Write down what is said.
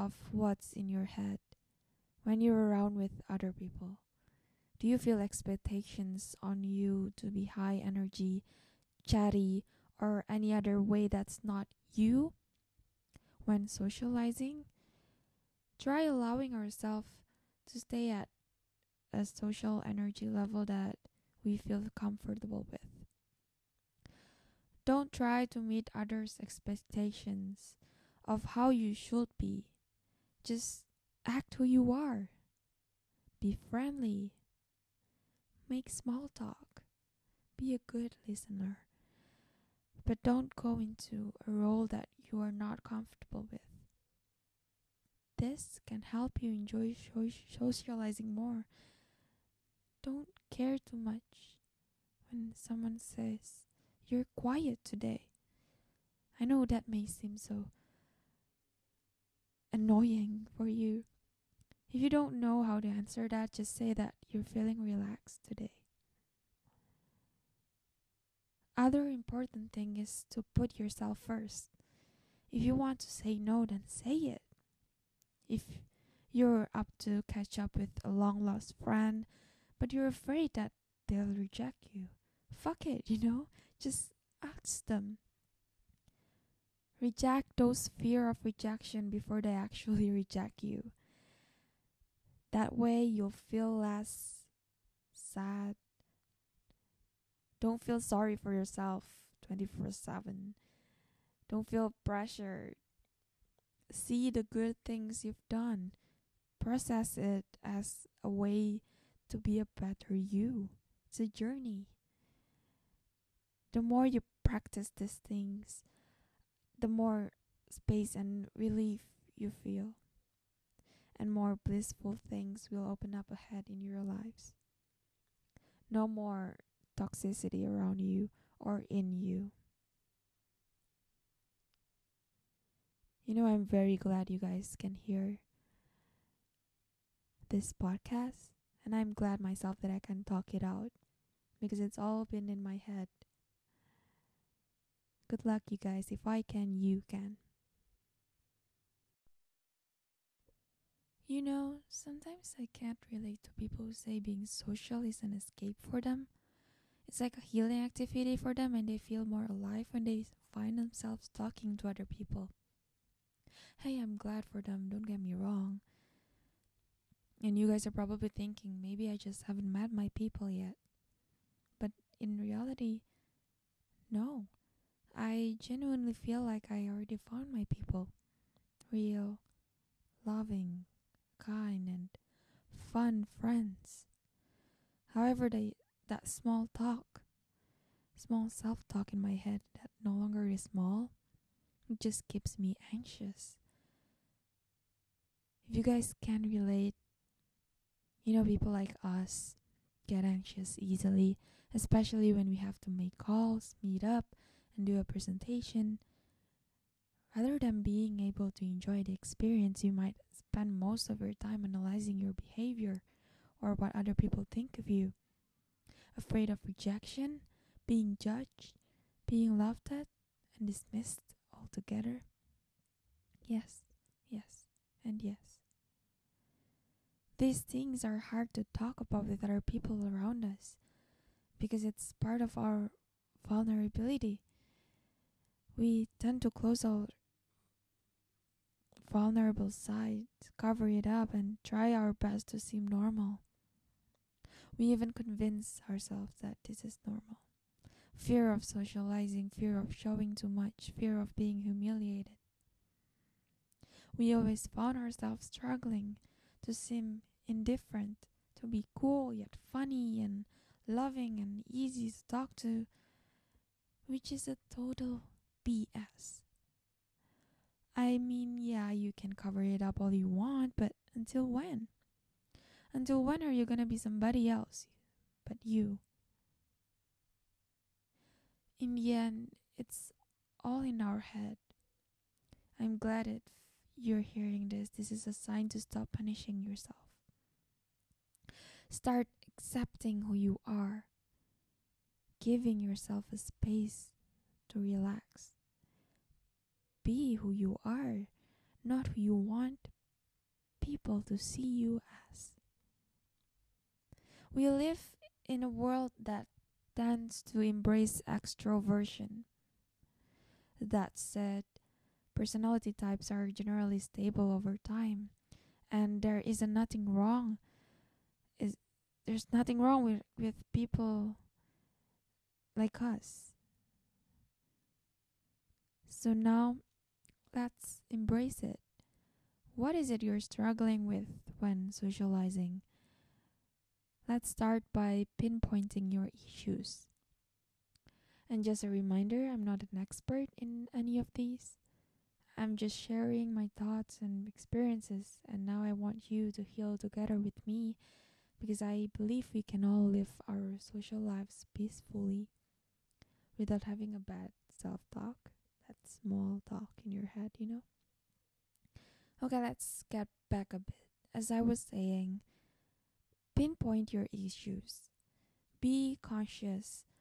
of what's in your head when you're around with other people? Do you feel expectations on you to be high energy, chatty, or any other way that's not you? When socializing, try allowing ourselves to stay at a social energy level that we feel comfortable with. Don't try to meet others' expectations of how you should be. Just act who you are. Be friendly. Make small talk. Be a good listener. But don't go into a role that you are not comfortable with. This can help you enjoy socializing more. Don't care too much when someone says, You're quiet today. I know that may seem so annoying for you. If you don't know how to answer that, just say that you're feeling relaxed today. Other important thing is to put yourself first. If you want to say no, then say it. If you're up to catch up with a long lost friend, but you're afraid that they'll reject you, fuck it, you know? Just ask them. Reject those fear of rejection before they actually reject you. That way you'll feel less sad. Don't feel sorry for yourself 24 7. Don't feel pressured. See the good things you've done. Process it as a way to be a better you. It's a journey. The more you practice these things, the more space and relief you feel, and more blissful things will open up ahead in your lives. No more toxicity around you or in you. You know, I'm very glad you guys can hear this podcast, and I'm glad myself that I can talk it out because it's all been in my head Good luck, you guys. If I can, you can. You know, sometimes I can't relate to people who say being social is an escape for them. It's like a healing activity for them, and they feel more alive when they find themselves talking to other people. Hey, I'm glad for them, don't get me wrong. And you guys are probably thinking, maybe I just haven't met my people yet. But in reality, no. I genuinely feel like I already found my people. Real, loving, kind, and fun friends. However, they, that small talk, small self talk in my head that no longer is small, just keeps me anxious. If you guys can relate, you know, people like us get anxious easily, especially when we have to make calls, meet up, and do a presentation, rather than being able to enjoy the experience, you might spend most of your time analyzing your behavior or what other people think of you. Afraid of rejection, being judged, being laughed at, and dismissed altogether? Yes, yes, and yes. These things are hard to talk about with other people around us because it's part of our vulnerability we tend to close our vulnerable side, cover it up, and try our best to seem normal. We even convince ourselves that this is normal. Fear of socializing, fear of showing too much, fear of being humiliated. We always found ourselves struggling to seem indifferent, to be cool yet funny and loving and easy to talk to, which is a total BS. I mean, yeah, you can cover it up all you want, but until when? Until when are you gonna be somebody else but you? In the end, it's all in our head. I'm glad if you're hearing this. This is a sign to stop punishing yourself. Start accepting who you are, giving yourself a space to relax. Be who you are. not who you want people to see you as. We live in a world that tends to embrace extroversion. That said, personality types are generally stable over time, and there is nothing wrong. Is there's nothing wrong with, with people like us. So now let's embrace it. What is it you're struggling with when socializing? Let's start by pinpointing your issues. And just a reminder I'm not an expert in any of these. I'm just sharing my thoughts and experiences, and now I want you to heal together with me because I believe we can all live our social lives peacefully without having a bad self talk, small talk in your head, you know? Okay, let's get back a bit. As I was saying, pinpoint your issues. Be conscious